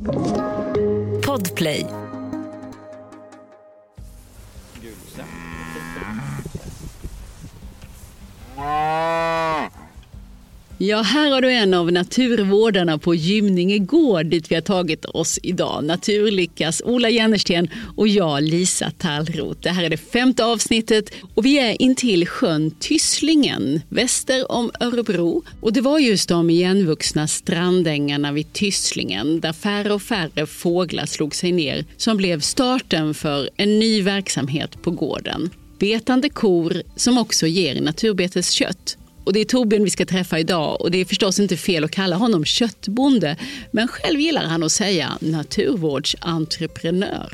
Podplay. Ja, här har du en av naturvårdarna på Gymninge gård dit vi har tagit oss idag. Naturlyckas Ola Jennersten och jag Lisa Tallroth. Det här är det femte avsnittet och vi är intill sjön Tysslingen väster om Örebro. Och det var just de igenvuxna strandängarna vid Tysslingen där färre och färre fåglar slog sig ner som blev starten för en ny verksamhet på gården. Betande kor som också ger naturbeteskött. Och det är Torbjörn vi ska träffa idag och det är förstås inte fel att kalla honom köttbonde. Men själv gillar han att säga naturvårdsentreprenör.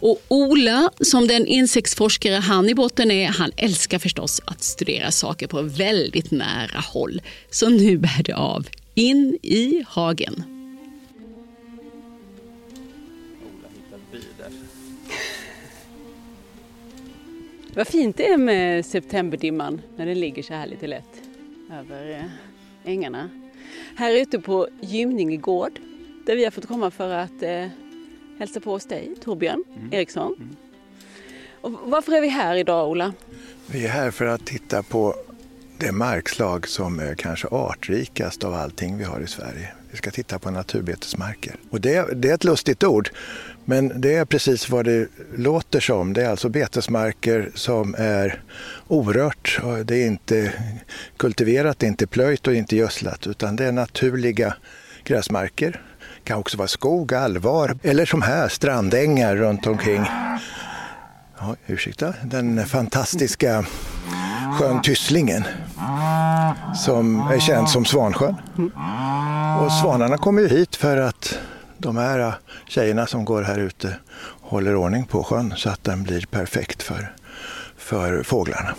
Och Ola, som den insektsforskare han i botten är, han älskar förstås att studera saker på väldigt nära håll. Så nu bär det av. In i hagen. Vad fint det är med septemberdimman när den ligger så här lite lätt över eh, ängarna. Här ute på Gymninge gård där vi har fått komma för att eh, hälsa på hos dig, Torbjörn mm. Eriksson. Mm. Och varför är vi här idag, Ola? Vi är här för att titta på det markslag som är kanske artrikast av allting vi har i Sverige. Vi ska titta på naturbetesmarker. Och det, det är ett lustigt ord, men det är precis vad det låter som. Det är alltså betesmarker som är orört. Det är inte kultiverat, det är inte plöjt och inte gödslat utan det är naturliga gräsmarker. Det kan också vara skog, allvar eller som här strandängar runt omkring. Ja, ursäkta, den fantastiska sjön Tysslingen som är känd som Svansjön. Och svanarna kommer ju hit för att de här tjejerna som går här ute håller ordning på sjön så att den blir perfekt för, för fåglarna.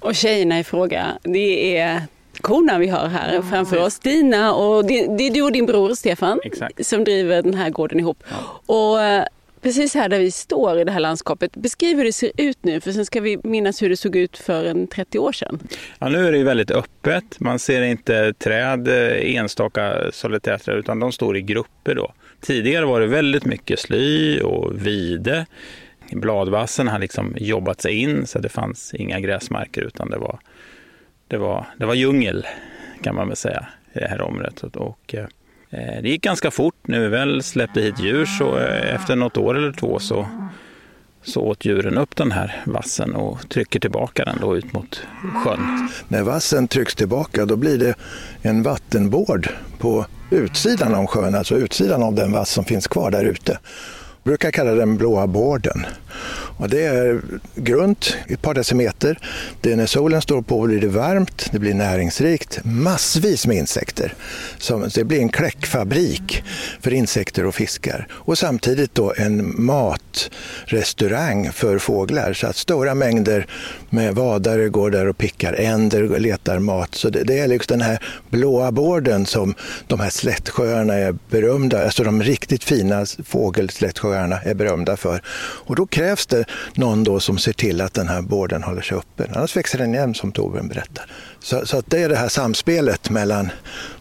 Och tjejerna i fråga, det är korna vi har här framför oss. Dina och det, är du och din bror Stefan Exakt. som driver den här gården ihop. Ja. Och eh, precis här där vi står i det här landskapet, beskriv hur det ser ut nu för sen ska vi minnas hur det såg ut för en 30 år sedan. Ja, nu är det ju väldigt öppet. Man ser inte träd, eh, enstaka solitärträd, utan de står i grupper då. Tidigare var det väldigt mycket sly och vide. Bladvassen har liksom jobbat sig in så det fanns inga gräsmarker utan det var, det var, det var djungel kan man väl säga i det här området. Och, eh, Eh, det gick ganska fort. När vi väl släppte hit djur så eh, efter något år eller två så, så åt djuren upp den här vassen och trycker tillbaka den då ut mot sjön. När vassen trycks tillbaka då blir det en vattenbård på utsidan av sjön, alltså utsidan av den vass som finns kvar där ute. Brukar kalla den blåa bården. Och det är grunt, ett par decimeter. Det när solen står på blir det varmt, det blir näringsrikt, massvis med insekter. Så det blir en kläckfabrik för insekter och fiskar. Och samtidigt då en matrestaurang för fåglar. Så att stora mängder med vadare går där och pickar, änder letar mat. Så det, det är liksom den här blåa bården som de här slättsjöarna är berömda, alltså de riktigt fina fågelslättsjöarna är berömda för. Och då krävs det någon då som ser till att den här bården håller sig uppe. Annars växer den igen som Torbjörn berättar. Så, så att det är det här samspelet mellan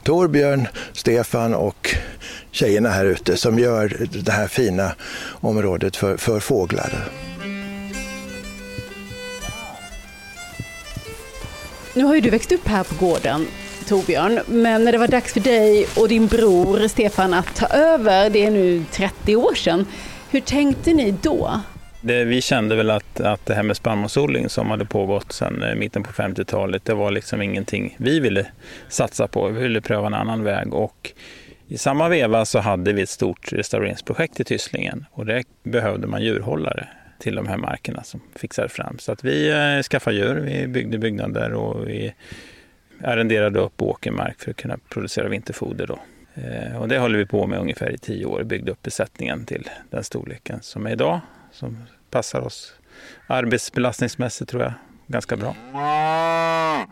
Torbjörn, Stefan och tjejerna här ute som gör det här fina området för, för fåglar. Nu har ju du växt upp här på gården Torbjörn, men när det var dags för dig och din bror Stefan att ta över, det är nu 30 år sedan, hur tänkte ni då? Det, vi kände väl att, att det här med spannmålsodling som hade pågått sedan eh, mitten på 50-talet, det var liksom ingenting vi ville satsa på. Vi ville pröva en annan väg och i samma veva så hade vi ett stort restaureringsprojekt i Tysslingen och där behövde man djurhållare till de här markerna som fixade fram. Så att vi eh, skaffade djur, vi byggde byggnader och vi arrenderade upp åkermark för att kunna producera vinterfoder. Då. Eh, och det håller vi på med ungefär i tio år, byggde upp besättningen till den storleken som är idag som passar oss arbetsbelastningsmässigt tror jag ganska bra.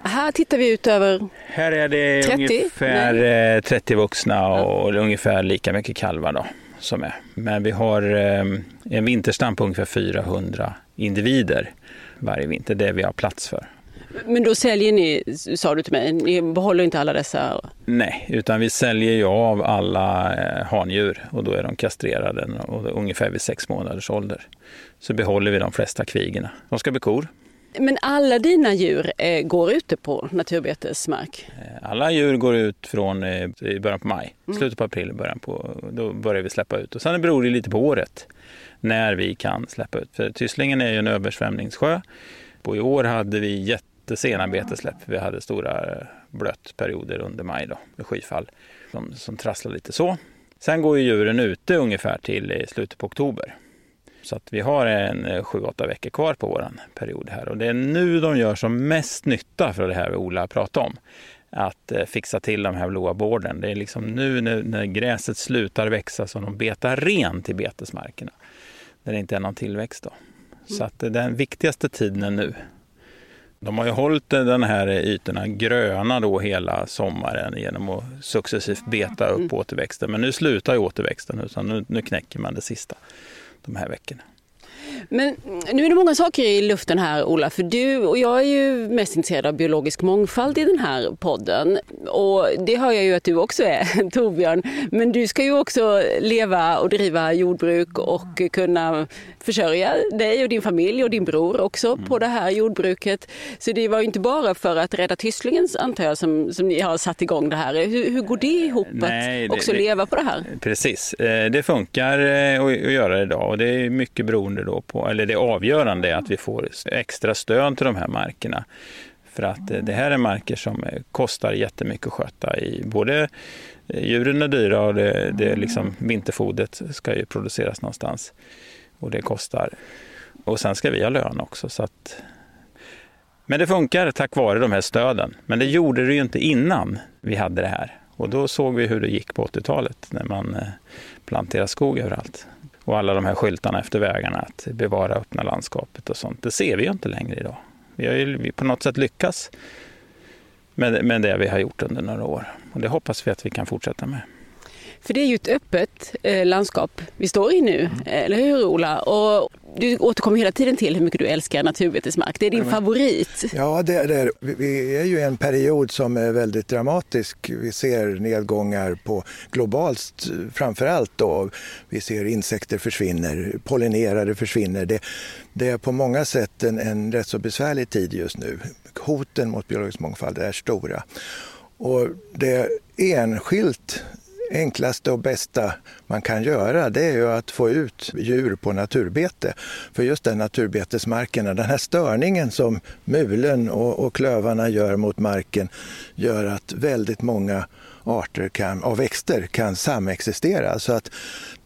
Här tittar vi ut över Här är det 30? ungefär Nej. 30 eh, vuxna och ja. ungefär lika mycket kalvar då, som är. Men vi har eh, en vinterstam på ungefär 400 individer varje vinter. Det vi har plats för. Men då säljer ni, sa du till mig, ni behåller inte alla dessa? Nej, utan vi säljer ju av alla eh, handjur och då är de kastrerade och ungefär vid sex månaders ålder. Så behåller vi de flesta kvigerna. De ska bli kor. Men alla dina djur eh, går ute på naturbetesmark? Eh, alla djur går ut från i början på maj, slutet på april, början på, då börjar vi släppa ut. Och sen beror det lite på året när vi kan släppa ut. För Tysslingen är ju en översvämningssjö. Och I år hade vi jättesena betesläpp. Vi hade stora blötperioder under maj då, med skyfall som, som trasslade lite så. Sen går ju djuren ute ungefär till slutet på oktober. Så att vi har en 7-8 veckor kvar på vår period här och det är nu de gör som mest nytta för det här Ola pratade om. Att eh, fixa till de här blåa borden. Det är liksom nu när, när gräset slutar växa som de betar rent i betesmarkerna. Där det inte är någon tillväxt då. Så att den viktigaste tiden är nu. De har ju hållit den här ytorna gröna då hela sommaren genom att successivt beta upp mm. återväxten. Men nu slutar ju återväxten utan nu, nu knäcker man det sista de här veckorna. Men nu är det många saker i luften här Ola, för du och jag är ju mest intresserad av biologisk mångfald i den här podden. Och det hör jag ju att du också är, Torbjörn. Men du ska ju också leva och driva jordbruk och kunna försörja dig och din familj och din bror också mm. på det här jordbruket. Så det var ju inte bara för att rädda Tysslingens antar jag som, som ni har satt igång det här. Hur, hur går det ihop Nej, att också det, leva på det här? Precis, eh, det funkar eh, att göra det idag och det är mycket beroende då på, eller det avgörande är att vi får extra stöd till de här markerna. För att eh, det här är marker som eh, kostar jättemycket att sköta. I både eh, djuren är dyra och det, det liksom, vinterfodret ska ju produceras någonstans och det kostar. Och sen ska vi ha lön också. Så att... Men det funkar tack vare de här stöden. Men det gjorde det ju inte innan vi hade det här. Och då såg vi hur det gick på 80-talet när man planterade skog överallt. Och alla de här skyltarna efter vägarna att bevara öppna landskapet och sånt. Det ser vi ju inte längre idag. Vi har ju på något sätt lyckats med, med det vi har gjort under några år. Och det hoppas vi att vi kan fortsätta med. För det är ju ett öppet eh, landskap vi står i nu, mm. eller hur Ola? Och du återkommer hela tiden till hur mycket du älskar naturbetesmark. Det är din ja, favorit. Ja, det, det är, vi är ju i en period som är väldigt dramatisk. Vi ser nedgångar på globalt framför allt. Då. Vi ser insekter försvinner, pollinerare försvinner. Det, det är på många sätt en, en rätt så besvärlig tid just nu. Hoten mot biologisk mångfald är stora. Och det enskilt enklaste och bästa man kan göra det är ju att få ut djur på naturbete. För just den naturbetesmarkerna, den här störningen som mulen och, och klövarna gör mot marken gör att väldigt många arter kan, av växter kan samexistera. Så att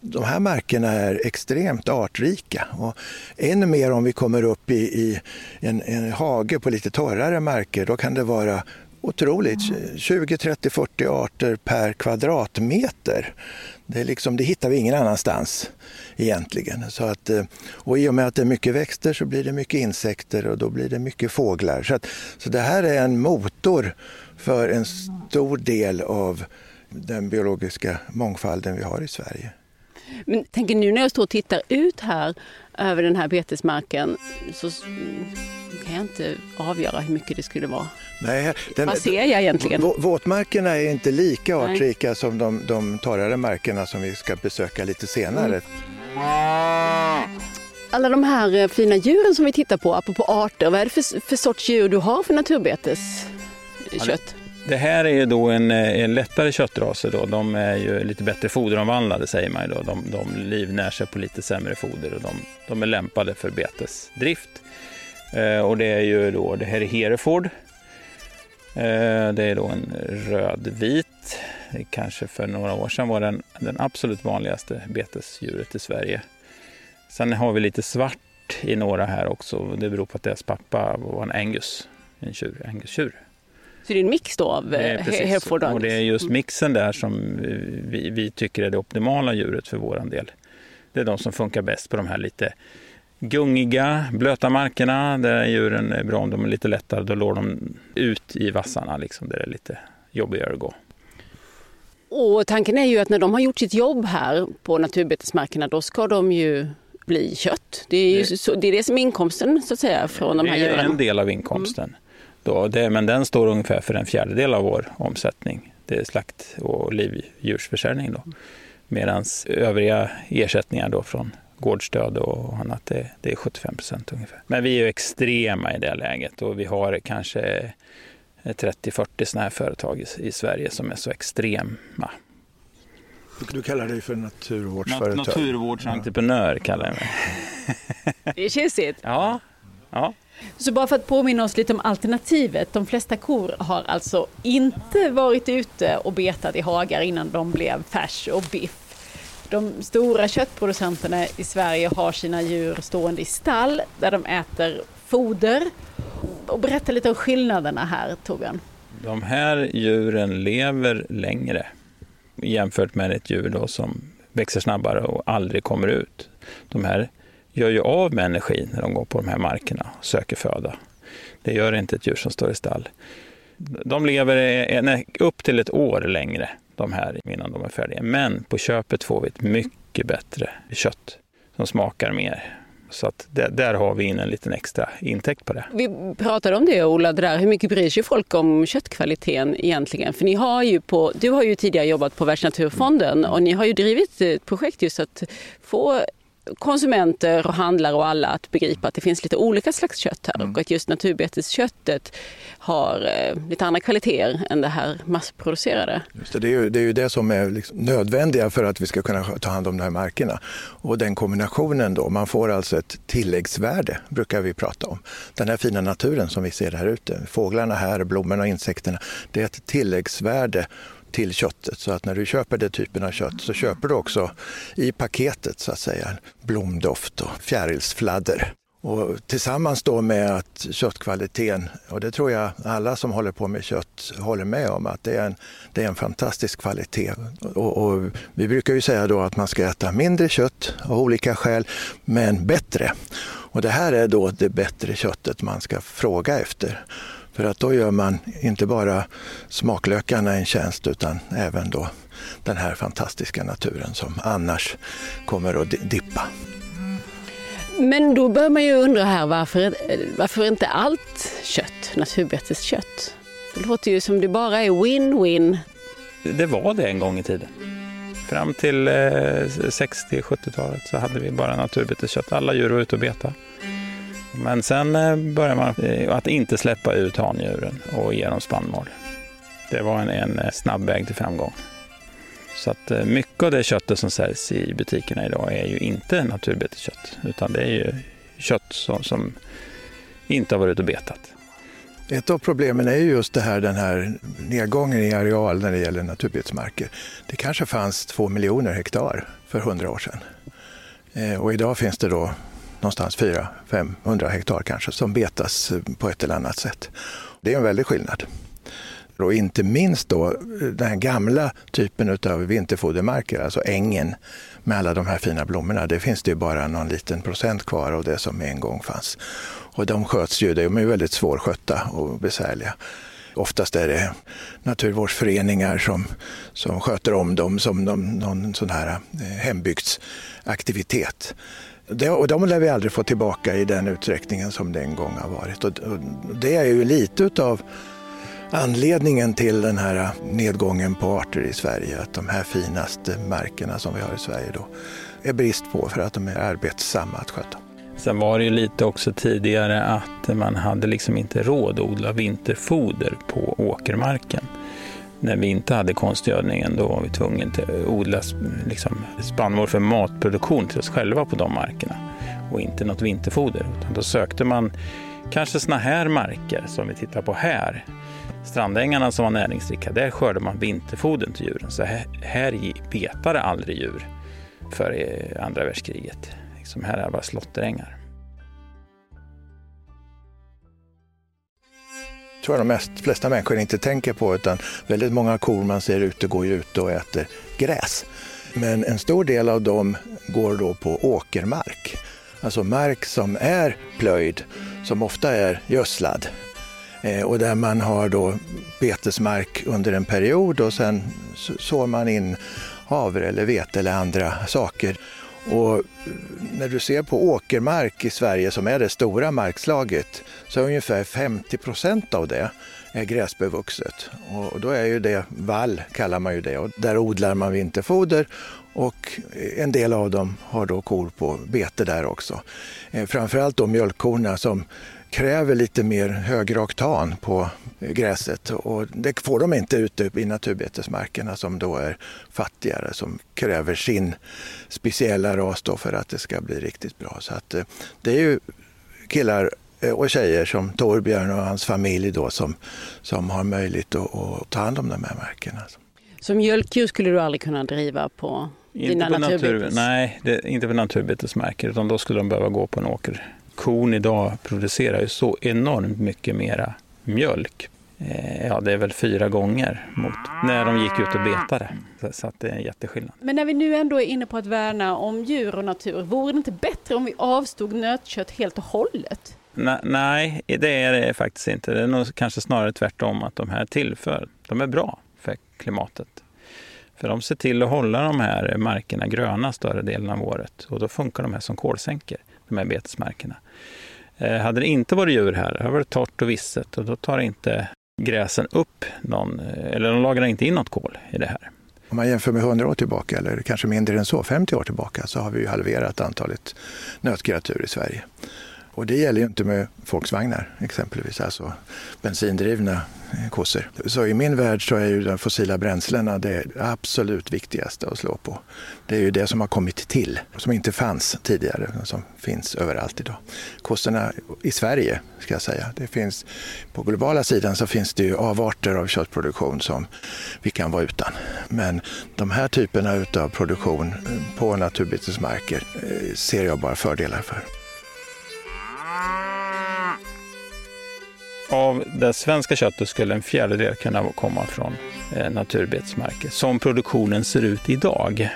de här markerna är extremt artrika. Och ännu mer om vi kommer upp i, i en, en hage på lite torrare marker, då kan det vara otroligt. 20, 30, 40 arter per kvadratmeter. Det, är liksom, det hittar vi ingen annanstans egentligen. Så att, eh, och I och med att det är mycket växter så blir det mycket insekter och då blir det mycket fåglar. Så, att, så det här är en motor för en stor del av den biologiska mångfalden vi har i Sverige. Men tänker nu när jag står och tittar ut här över den här betesmarken så kan jag inte avgöra hur mycket det skulle vara. Nej, den, Vad ser jag egentligen? Våtmarkerna är inte lika artrika Nej. som de, de torrare markerna som vi ska besöka lite senare. Mm. Alla de här eh, fina djuren som vi tittar på, apropå arter, vad är det för, för sorts djur du har för naturbeteskött? Det här är ju då en, eh, en lättare köttraser. Då. De är ju lite bättre foderomvandlade säger man. Då. De, de livnär sig på lite sämre foder och de, de är lämpade för betesdrift. Eh, och det är ju då, det här är Hereford. Eh, det är då en rödvit. Kanske för några år sedan var den den absolut vanligaste betesdjuret i Sverige. Sen har vi lite svart i några här också. Det beror på att deras pappa var en angus, en tjur, angus-tjur. Så det är en mix då av Hereford och det är just mixen där som vi, vi, tycker är det optimala djuret för vår del. Det är de som funkar bäst på de här lite gungiga, blöta markerna där djuren är bra om de är lite lättare. Då lår de ut i vassarna liksom, där det är lite jobbigare att gå. Och tanken är ju att när de har gjort sitt jobb här på naturbetesmarkerna då ska de ju bli kött. Det är, ju så, det, är det som är inkomsten så att säga från de här djuren. Det är en del av inkomsten. Mm. Då, det, men den står ungefär för en fjärdedel av vår omsättning. Det är slakt och livdjursförsäljning. Då. Medan övriga ersättningar då från gårdsstöd och annat, det, det är 75 procent ungefär. Men vi är ju extrema i det läget och vi har kanske 30-40 sådana här företag i, i, Sverige som är så extrema. Du kallar dig för naturvårdsföretag? Naturvårdsentreprenör kallar jag mig. Det är tjusigt. Ja, ja. Så bara för att påminna oss lite om alternativet. De flesta kor har alltså inte varit ute och betat i hagar innan de blev färs och biff. De stora köttproducenterna i Sverige har sina djur stående i stall där de äter foder. Och berätta lite om skillnaderna här Torbjörn. De här djuren lever längre jämfört med ett djur då som växer snabbare och aldrig kommer ut. De här gör ju av med energi när de går på de här markerna och söker föda. Det gör inte ett djur som står i stall. De lever upp till ett år längre, de här, innan de är färdiga. Men på köpet får vi ett mycket bättre kött som smakar mer. Så att där, där, har vi in en liten extra intäkt på det. Vi pratade om det Ola, det där. hur mycket bryr sig folk om köttkvaliteten egentligen? För ni har ju på, du har ju tidigare jobbat på Världsnaturfonden och ni har ju drivit ett projekt just att få konsumenter och handlare och alla att begripa att det finns lite olika slags kött här mm. och att just naturbetesköttet har eh, lite andra kvaliteter än det här massproducerade. Just det, det, är ju, det är ju det som är liksom nödvändiga för att vi ska kunna ta hand om de här markerna. Och den kombinationen då, man får alltså ett tilläggsvärde brukar vi prata om. Den här fina naturen som vi ser här ute, fåglarna här, blommorna och insekterna, det är ett tilläggsvärde till köttet. Så att när du köper den typen av kött så köper du också i paketet så att säga blomdoft och fjärilsfladder. Och tillsammans då med att köttkvaliteten, och det tror jag alla som håller på med kött håller med om, att det är en, det är en fantastisk kvalitet. Och, och vi brukar ju säga då att man ska äta mindre kött av olika skäl, men bättre. Och det här är då det bättre köttet man ska fråga efter. För att då gör man inte bara smaklökarna en tjänst utan även då den här fantastiska naturen som annars kommer att dippa. Men då bör man ju undra här varför, varför inte allt kött, naturbeteskött? Det låter ju som det bara är win-win. Det var det en gång i tiden. Fram till 60-70-talet så hade vi bara naturbeteskött. Alla djur var ute och betade. Men sen eh, började man eh, att inte släppa ut handjuren och ge dem spannmål. Det var en, en eh, snabb väg till framgång. Så att mycket av det köttet som säljs i butikerna idag är ju inte naturbeteskött, utan det är ju kött som, som inte har varit ute och betat. Ett av problemen är just det här, den här nedgången i areal när det gäller naturbetesmarker. Det kanske fanns två miljoner hektar för hundra år sedan. Och idag finns det då någonstans 400-500 hektar kanske som betas eh, på ett eller annat sätt. Det är en väldig skillnad. Och inte minst då eh, den här gamla typen av vinterfodermarker, alltså ängen med alla de här fina blommorna. Det finns det ju bara någon liten procent kvar av det som en gång fanns. Och de sköts ju, de är väldigt svårskötta och besvärliga. Oftast är det naturvårdsföreningar som, som sköter om dem som någon, någon sån här eh, hembygdsaktivitet. Det, och de lär vi aldrig få tillbaka i den utsträckningen som det en gång har varit. Och, och det är ju lite utav anledningen till den här nedgången på arter i Sverige. Att de här finaste markerna som vi har i Sverige då är brist på för att de är arbetsamma att sköta. Sen var det ju lite också tidigare att man hade liksom inte råd att odla vinterfoder på åkermarken när vi inte hade konstgödningen då var vi tvungna att eh, odla liksom, spannmål för matproduktion till oss själva på de markerna och inte något vinterfoder. Utan då sökte man kanske såna här marker som vi tittar på här. Strandängarna som var näringsrika, där skördade man vinterfodern till djuren. Så här, här betade aldrig djur före andra världskriget. Liksom här är bara slåtterängar. Tror jag de mest, flesta människor inte tänker på utan väldigt många kor man ser ute går ju ute och äter gräs. Men en stor del av dem går då på åkermark. Alltså mark som är plöjd, som ofta är gödslad. Eh, och där man har då betesmark under en period och sen sår man in havre eller vete eller andra saker. Och eh, när du ser på åkermark i Sverige som är det stora markslaget så är ungefär 50 procent av det är gräsbevuxet. Och då är ju det vall, kallar man ju det. Och där odlar man vinterfoder och en del av dem har då kor på bete där också. Eh, framförallt då mjölkkorna som kräver lite mer högraktan på gräset och det får de inte ute i naturbetesmarkerna som då är fattigare som kräver sin speciella ras då för att det ska bli riktigt bra. Så att eh, det är ju killar eh, och tjejer som Torbjörn och hans familj då som, som har möjlighet att, att ta hand om de här markerna. Som mjölkdjur skulle du aldrig kunna driva på dina inte på natur, Nej, det, inte på naturbetesmarker utan då skulle de behöva gå på en åker. Kon idag producerar ju så enormt mycket mera mjölk. Eh, ja, det är väl fyra gånger mot när de gick ut och betade. Så att det är en jätteskillnad. Men när vi nu ändå är inne på att värna om djur och natur, vore det inte bättre om vi avstod nötkött helt och hållet? Nej, det är det faktiskt inte. Det är nog kanske snarare tvärtom att de här tillför. De är bra för klimatet. För de ser till att hålla de här markerna gröna större delen av året och då funkar de här som kolsänkor, de här betesmarkerna. Eh, hade det inte varit djur här, det hade varit torrt och visset och då tar inte gräsen upp någon, eh, eller de lagrar inte in något kol i det här. Om man jämför med 100 år tillbaka, eller kanske mindre än så, 50 år tillbaka, så har vi halverat antalet nötkreatur i Sverige. Och det gäller ju inte med Volksvagnar exempelvis, alltså bensindrivna eh, kossor. Så i min värld så är ju de fossila bränslena det absolut viktigaste att slå på. Det är ju det som har kommit till, som inte fanns tidigare, som finns överallt idag. Kossorna i Sverige, ska jag säga, det finns, på globala sidan så finns det ju avarter av köttproduktion som vi kan vara utan. Men de här typerna av produktion eh, på naturbetesmarker eh, ser jag bara fördelar för. Av det svenska köttet skulle en fjärdedel kunna komma från eh, naturbetesmarker, som produktionen ser ut idag.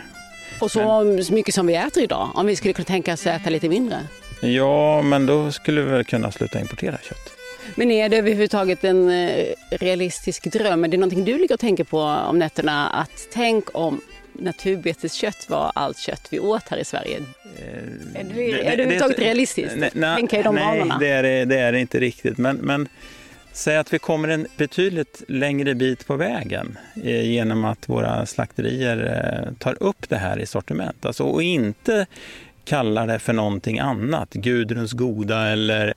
Och så men, mycket som vi äter idag, om vi skulle kunna tänka oss äta lite mindre? Ja, men då skulle vi väl kunna sluta importera kött. Men är det överhuvudtaget en eh, realistisk dröm? Är det någonting du ligger och tänker på om nätterna? Att tänk om naturbeteskött var allt kött vi åt här i Sverige. Eh, är det, är det överhuvudtaget realistiskt? Nej, nej, de nej det, är, det är inte riktigt. Men, men säg att vi kommer en betydligt längre bit på vägen eh, genom att våra slakterier eh, tar upp det här i sortiment. Alltså, och inte kallar det för någonting annat, Gudruns goda eller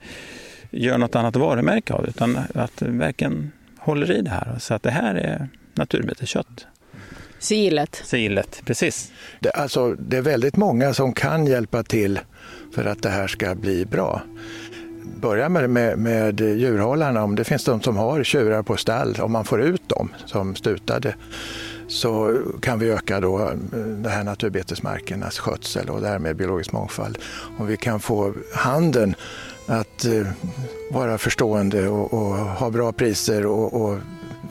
gör något annat varumärke av utan att verkligen håller i det här. Så att det här är naturbeteskött. Sigillet. Sigillet, precis. Det, alltså, det är väldigt många som kan hjälpa till för att det här ska bli bra. Börja med, med, med djurhållarna, om det finns de som har tjurar på stall, om man får ut dem som stutade så kan vi öka då eh, det här naturbetesmarkernas skötsel och därmed biologisk mångfald. Om vi kan få handeln att eh, vara förstående och, och ha bra priser och, och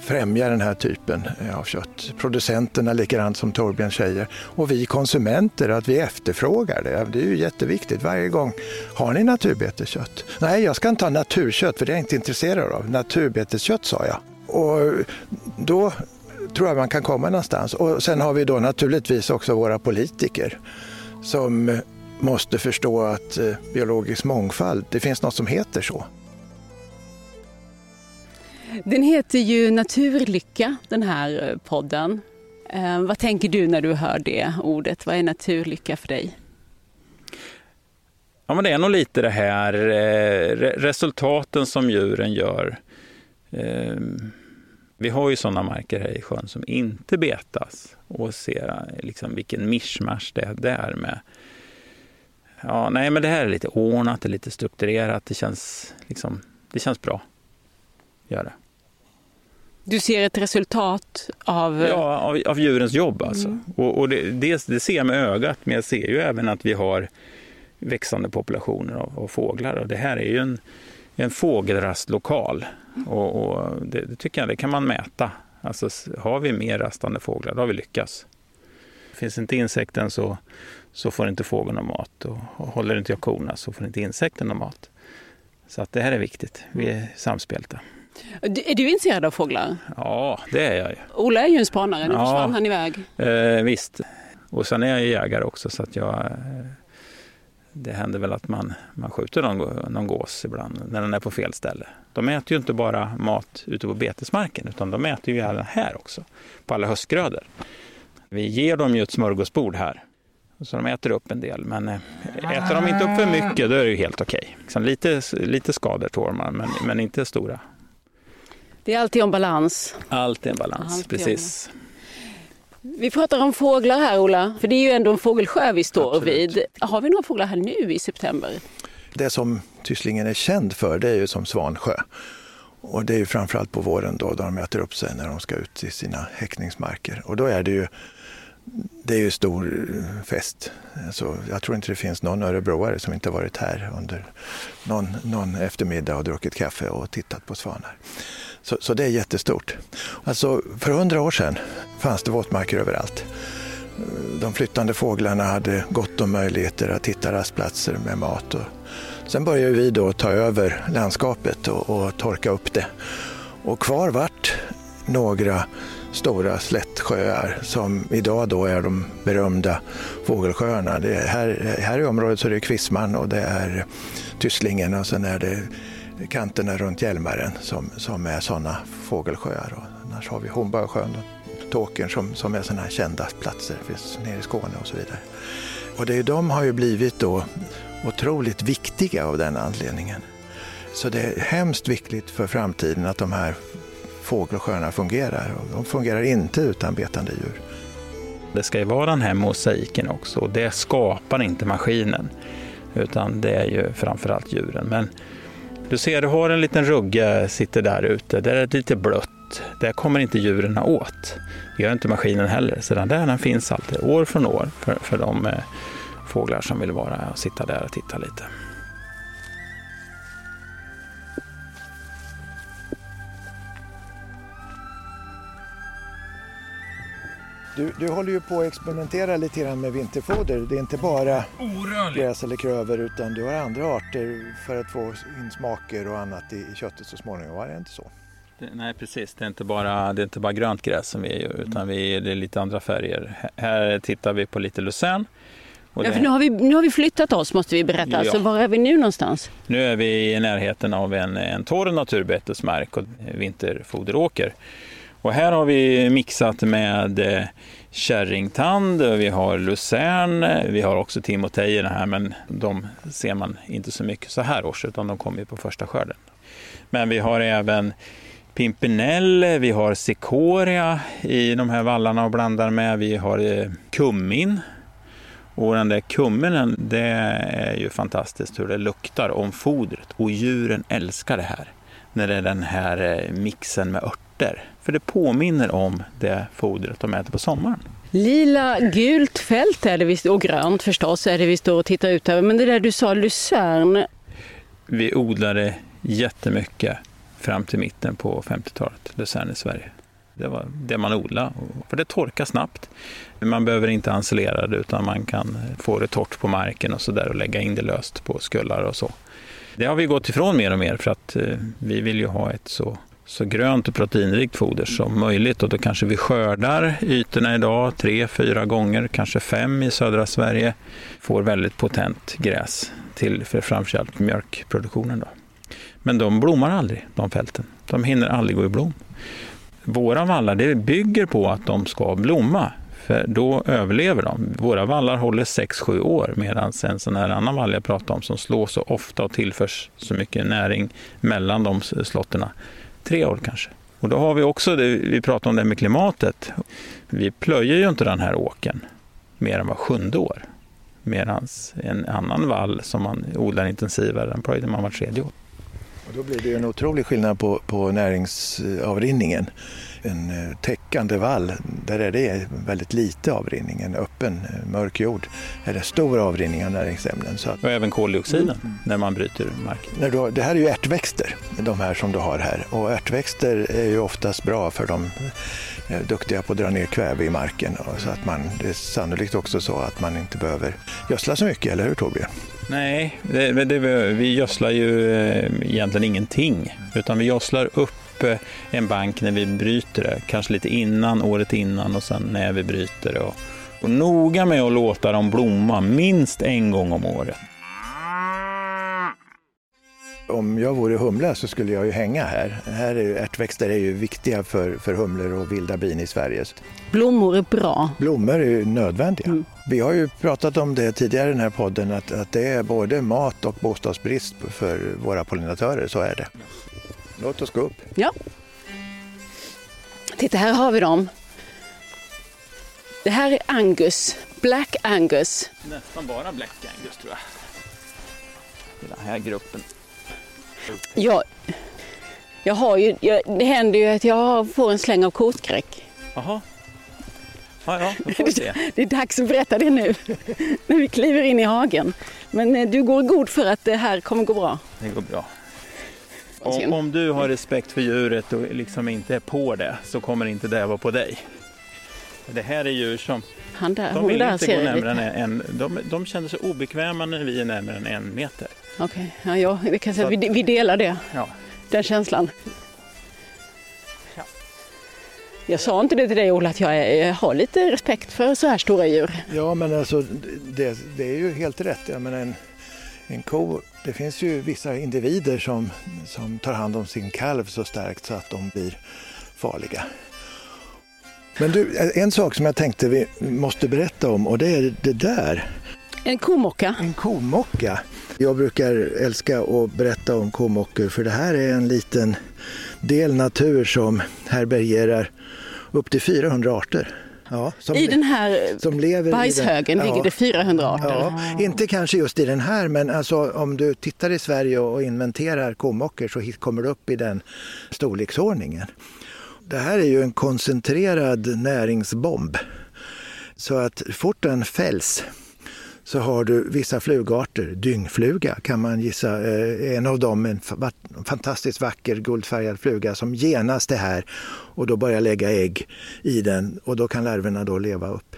främja den här typen eh, av kött. Producenterna likadant som Torbjörn säger och vi konsumenter att vi efterfrågar det. Det är ju jätteviktigt varje gång. Har ni naturbeteskött? Nej, jag ska inte ha naturkött för det är jag inte intresserad av. Naturbeteskött sa jag. Och då tror jag man kan komma någonstans. Och sen har vi då naturligtvis också våra politiker som måste förstå att eh, biologisk mångfald, det finns något som heter så. Den heter ju Naturlycka, den här eh, podden. Eh, vad tänker du när du hör det ordet? Vad är naturlycka för dig? Ja, men det är nog lite det här eh, resultaten som djuren gör. Eh, vi har ju sådana marker här i sjön som inte betas och se eh, liksom vilken mischmasch det är där med Ja, nej, men det här är lite ordnat, det är lite strukturerat, det känns, liksom, det känns bra. Gör det. Du ser ett resultat av... Ja, av, av djurens jobb alltså. Mm. Och, och det, det, det, ser jag med ögat, men jag ser ju även att vi har växande populationer av, av fåglar. Och det här är ju en, en fågelrastlokal. Och, och det, det, tycker jag det kan man mäta. Alltså, har vi mer rastande fåglar, då har vi lyckats. Finns inte insekten så, så får inte fågeln någon mat. Och, och håller inte jag korna så får inte insekten någon mat. Så att det här är viktigt. Vi är samspelta. Är du intresserad av fåglar? Ja, det är jag. Ola är ju en spanare. Nu ja, försvann han iväg. Eh, visst. Och sen är jag jägare också så att jag eh, det händer väl att man, man skjuter någon, någon gås ibland när den är på fel ställe. De äter ju inte bara mat ute på betesmarken utan de äter ju även här också, på alla höstgrödor. Vi ger dem ju ett smörgåsbord här, så de äter upp en del. Men eh, äter de inte upp för mycket då är det ju helt okej. Okay. Lite, lite skador tål man, men, men inte stora. Det är alltid om balans. Allt är en balans, alltid precis. Vi pratar om fåglar här Ola, för det är ju ändå en fågelsjö vi står Absolut. vid. Har vi några fåglar här nu i september? Det som Tysslingen är känd för det är ju som Svansjö. Och det är ju framförallt på våren då, då de äter upp sig när de ska ut i sina häckningsmarker. Och då är det ju det är ju stor fest. Alltså, jag tror inte det finns någon örebroare som inte varit här under någon, någon eftermiddag och druckit kaffe och tittat på svanar. Så, så det är jättestort. Alltså, för hundra år sedan fanns det våtmarker överallt. De flyttande fåglarna hade gott om möjligheter att hitta rastplatser med mat. Och sen började vi då ta över landskapet och, och torka upp det. Och kvar vart några stora slättsjöar som idag då är de berömda fågelsjöarna. Det här, här i området så är det Kvissman och det är Tysslingen och sen är det kanterna runt Hjälmaren som, som är sådana fågelsjöar. Och annars har vi Hornborgasjön och Tåkern som, som är sådana här kända platser, det finns nere i Skåne och så vidare. Och det, de har ju blivit då otroligt viktiga av den anledningen. Så det är hemskt viktigt för framtiden att de här fågelsjöarna fungerar. Och de fungerar inte utan betande djur. Det ska ju vara den här mosaiken också och det skapar inte maskinen. Utan det är ju framförallt djuren. Men du ser, du har en liten rugge sitter där ute. Där är det lite blött. Där kommer inte djuren åt. Det gör inte maskinen heller. Så den där den finns alltid, år från år, för, för de eh, fåglar som vill vara och sitta där och titta lite. Du, du håller ju på att experimentera lite grann med vinterfoder. Det är inte bara Orörlig. gräs eller klöver utan du har andra arter för att få in smaker och annat i, i köttet så småningom. Var det inte så? Det, nej precis, det är, inte bara, det är inte bara grönt gräs som vi är utan vi är, det är lite andra färger. Här tittar vi på lite lucern. Ja, för nu, har vi, nu har vi flyttat oss måste vi berätta. Ja. Så var är vi nu någonstans? Nu är vi i närheten av en, en torr naturbetesmark och vinterfoderåker. Och här har vi mixat med eh, kärringtand, vi har lucern, eh, vi har också timotejerna här men de ser man inte så mycket så här års utan de kommer på första skörden. Men vi har även pimpinell, vi har cikoria i de här vallarna och blandar med. Vi har eh, kummin. Och den där kumminen, det är ju fantastiskt hur det luktar om fodret. Och djuren älskar det här. När det är den här mixen med örter. För det påminner om det fodret de äter på sommaren. Lila, gult fält är det visst, och grönt förstås är det vi står och tittar ut över. Men det där du sa, lucern. Vi odlade jättemycket fram till mitten på 50-talet, lucern i Sverige. Det var det man odlade, för det torkar snabbt. Man behöver inte ensilera det utan man kan få det torrt på marken och så där och lägga in det löst på skullar och så. Det har vi gått ifrån mer och mer för att eh, vi vill ju ha ett så så grönt och proteinrikt foder som möjligt. Och då kanske vi skördar ytorna idag tre, fyra gånger, kanske fem i södra Sverige. Får väldigt potent gräs till för framförallt mjölkproduktionen. Då. Men de blommar aldrig, de fälten. De hinner aldrig gå i blom. Våra vallar det bygger på att de ska blomma, för då överlever de. Våra vallar håller 6-7 år medan en sån här annan vall jag pratade om som slår så ofta och tillförs så mycket näring mellan de slotterna tre år kanske. Och då har vi också, det, vi pratade om det med klimatet, vi plöjer ju inte den här åken mer än var sjunde år. Medan en annan vall som man odlar intensivare, den plöjde man var tredje år. Och då blir det en otrolig skillnad på, på näringsavrinningen en eh, täckande vall, där är det väldigt lite avrinning. En öppen eh, mörk jord är det stor avrinning av näringsämnen. Så att... Och även koldioxiden mm. när man bryter mark. När du, det här är ju ärtväxter, de här som du har här. Och ärtväxter är ju oftast bra för de är duktiga på att dra ner kväve i marken. Så att man, det är sannolikt också så att man inte behöver gödsla så mycket, eller hur Torbjörn? Nej, det, det, vi gödslar ju eh, egentligen ingenting. Utan vi gödslar upp en bank när vi bryter det. Kanske lite innan, året innan och sen när vi bryter det. Och, Och noga med att låta dem blomma minst en gång om året. Om jag vore humla så skulle jag ju hänga här. här är ju, ärtväxter är ju viktiga för, för humlor och vilda bin i Sverige. Blommor är bra. Blommor är ju nödvändiga. Mm. Vi har ju pratat om det tidigare i den här podden att, att det är både mat och bostadsbrist för våra pollinatörer, så är det. Låt oss gå upp. Ja. Titta, här har vi dem. Det här är Angus, Black Angus. Nästan bara Black Angus tror jag. I den här gruppen. Jag, jag har ju, jag, det händer ju att jag får en släng av kotskräck. Jaha. Ja, ja, då får vi se. Det är dags att berätta det nu, när vi kliver in i hagen. Men eh, du går god för att det här kommer gå bra. Det går bra. Om, om, du har respekt för djuret och liksom inte är på det så kommer inte det vara på dig. Det här är djur som Han där, de vill inte gå närmare än en, de, de känner sig obekväma när vi är närmare än en meter. Okej, okay. ja, ja, vi kan säga att vi, vi delar det. Ja. Den känslan. Ja. Jag sa inte det till dig Ola att jag, är, jag har lite respekt för så här stora djur. Ja men alltså det, det är ju helt rätt. Jag menar, en, en ko, det finns ju vissa individer som, som tar hand om sin kalv så starkt så att de blir farliga. Men du, en sak som jag tänkte vi måste berätta om och det är det där. En komocka. En komocka. Jag brukar älska att berätta om komockor för det här är en liten del natur som härbärgerar upp till 400 arter. Ja, I den här som lever bajshögen den, ligger det 400 arter? Ja, inte kanske just i den här men alltså, om du tittar i Sverige och inventerar komockor så kommer du upp i den storleksordningen. Det här är ju en koncentrerad näringsbomb. Så att fort den fälls så har du vissa flugarter. Dyngfluga kan man gissa eh, en av dem, en fantastiskt vacker guldfärgad fluga som genast är här och då börjar lägga ägg i den och då kan larverna då leva upp.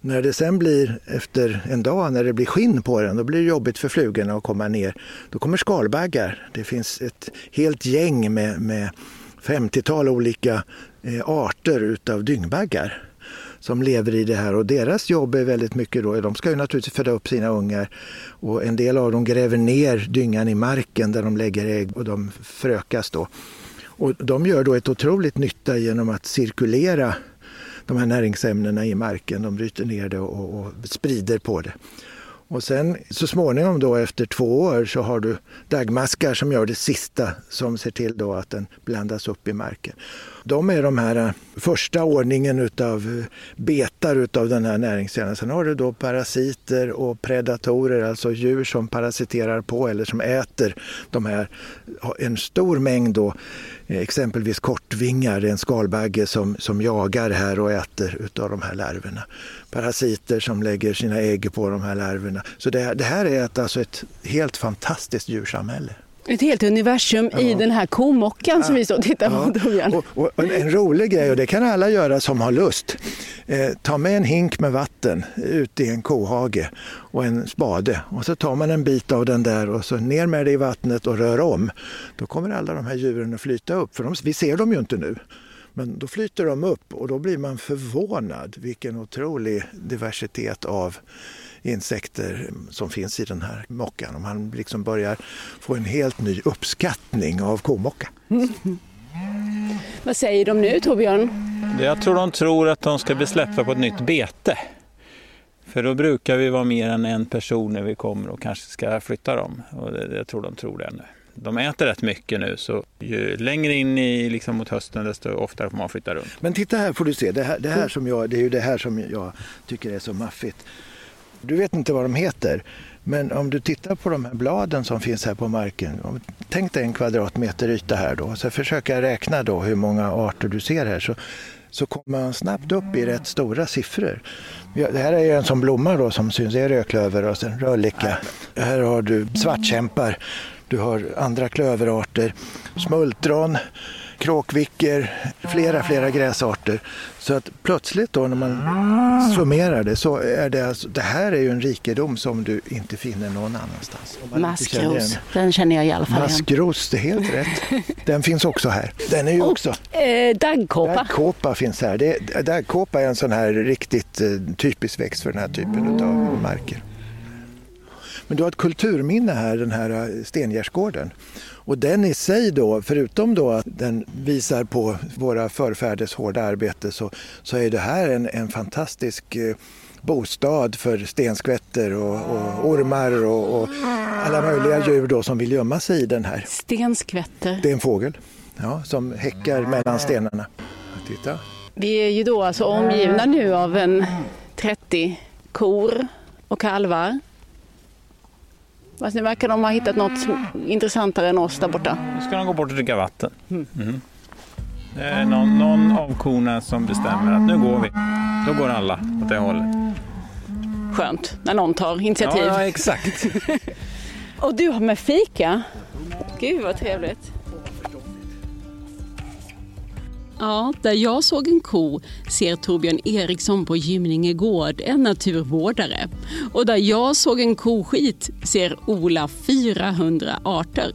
När det sen blir efter en dag när det blir skinn på den, då blir det jobbigt för flugorna att komma ner. Då kommer skalbaggar. Det finns ett helt gäng med, med 50-tal olika eh, arter utav dyngbaggar som lever i det här och deras jobb är väldigt mycket då, de ska ju naturligtvis föda upp sina ungar och en del av dem gräver ner dyngan i marken där de lägger ägg och de förökas då. Och de gör då ett otroligt nytta genom att cirkulera de här näringsämnena i marken. De bryter ner det och, och sprider på det. Och sen så småningom då efter två år så har du dagmaskar som gör det sista som ser till då att den blandas upp i marken. De är de här eh, första ordningen utav eh, betar utav den här näringskällan. Sen har du då parasiter och predatorer, alltså djur som parasiterar på eller som äter de här, en stor mängd då, Eh, exempelvis kortvingar, en skalbagge som, som jagar här och äter utav de här larverna. Parasiter som lägger sina ägg på de här larverna. Så det, det här är ett, alltså ett helt fantastiskt djursamhälle. Ett helt universum ja. i den här komockan ja. som vi står och tittar på. Ja. Och, och, en rolig grej, och det kan alla göra som har lust. Eh, ta med en hink med vatten ut i en kohage och en spade och så tar man en bit av den där och så ner med det i vattnet och rör om. Då kommer alla de här djuren att flyta upp, för de, vi ser dem ju inte nu. Men då flyter de upp och då blir man förvånad vilken otrolig diversitet av insekter som finns i den här mockan. Och man liksom börjar få en helt ny uppskattning av komocka. Mm. Vad säger de nu Torbjörn? Jag tror de tror att de ska bli släppta på ett nytt bete. För då brukar vi vara mer än en person när vi kommer och kanske ska flytta dem. Och det, jag tror de tror det nu. De äter rätt mycket nu så ju längre in i, liksom mot hösten desto oftare får man flytta runt. Men titta här får du se, det, här, det, här som jag, det är ju det här som jag tycker är så maffigt. Du vet inte vad de heter, men om du tittar på de här bladen som finns här på marken. Tänk dig en kvadratmeter yta här då, så försöka räkna då hur många arter du ser här. Så, så kommer man snabbt upp i rätt stora siffror. Det här är en som blommar då som syns, det är rödklöver och sen röllika. Här har du svartkämpar, du har andra klöverarter, smultron, kråkvickor, flera, flera gräsarter. Så att plötsligt då när man summerar det så är det alltså, det här är ju en rikedom som du inte finner någon annanstans. Maskros, den känner jag i alla fall Maskros, det är helt rätt. Den finns också här. Den är ju också... Eh, daggkåpa. Daggkåpa finns här. Det, daggkåpa är en sån här riktigt eh, typisk växt för den här typen av marker. Men du har ett kulturminne här, den här eh, stengärdsgården. Och den i sig då, förutom då att den visar på våra förfäders hårda arbete så, så är det här en, en fantastisk eh, bostad för stenskvätter och, och ormar och, och, alla möjliga djur då som vill gömma sig i den här. Stenskvätter? Det är en fågel ja, som häckar mellan stenarna. Titta. Vi är ju då alltså omgivna nu av en 30 kor och kalvar. Fast det verkar de ha hittat något intressantare än oss där borta. Nu ska de gå bort och dricka vatten. Mm. Det är någon, någon av korna som bestämmer att nu går vi. Då går alla åt det hållet. Skönt, när någon tar initiativ. Ja, exakt. och du har med fika? Gud vad trevligt. Ja, där jag såg en ko ser Torbjörn Eriksson på Gymninge gård en naturvårdare. Och där jag såg en koskit ser Ola 400 arter.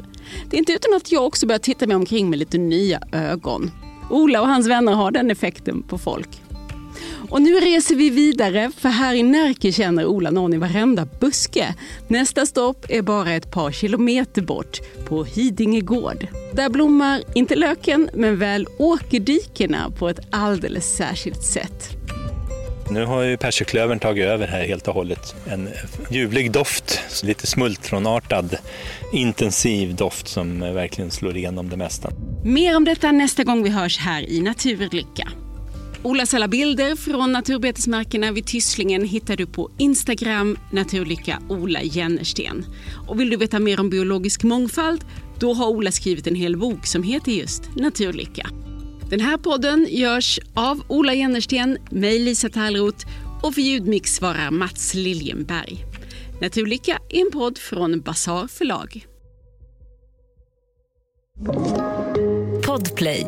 Det är inte utan att jag också börjar titta mig omkring med lite nya ögon. Ola och hans vänner har den effekten på folk. Och nu reser vi vidare för här i Närke känner Ola någon i varenda buske. Nästa stopp är bara ett par kilometer bort, på Hidinge gård. Där blommar inte löken men väl åkerdikena på ett alldeles särskilt sätt. Nu har ju persiklövern tagit över här helt och hållet. En ljuvlig doft, lite smultronartad, intensiv doft som verkligen slår igenom det mesta. Mer om detta nästa gång vi hörs här i Naturlycka. Olas alla bilder från naturbetesmarkerna vid Tysslingen hittar du på Instagram, Naturlycka Ola Jennersten. Och vill du veta mer om biologisk mångfald, då har Ola skrivit en hel bok som heter just Naturlycka. Den här podden görs av Ola Jennersten, mig Lisa Tallroth och för ljudmix svarar Mats Liljenberg. Naturlycka är en podd från Basar förlag. Podplay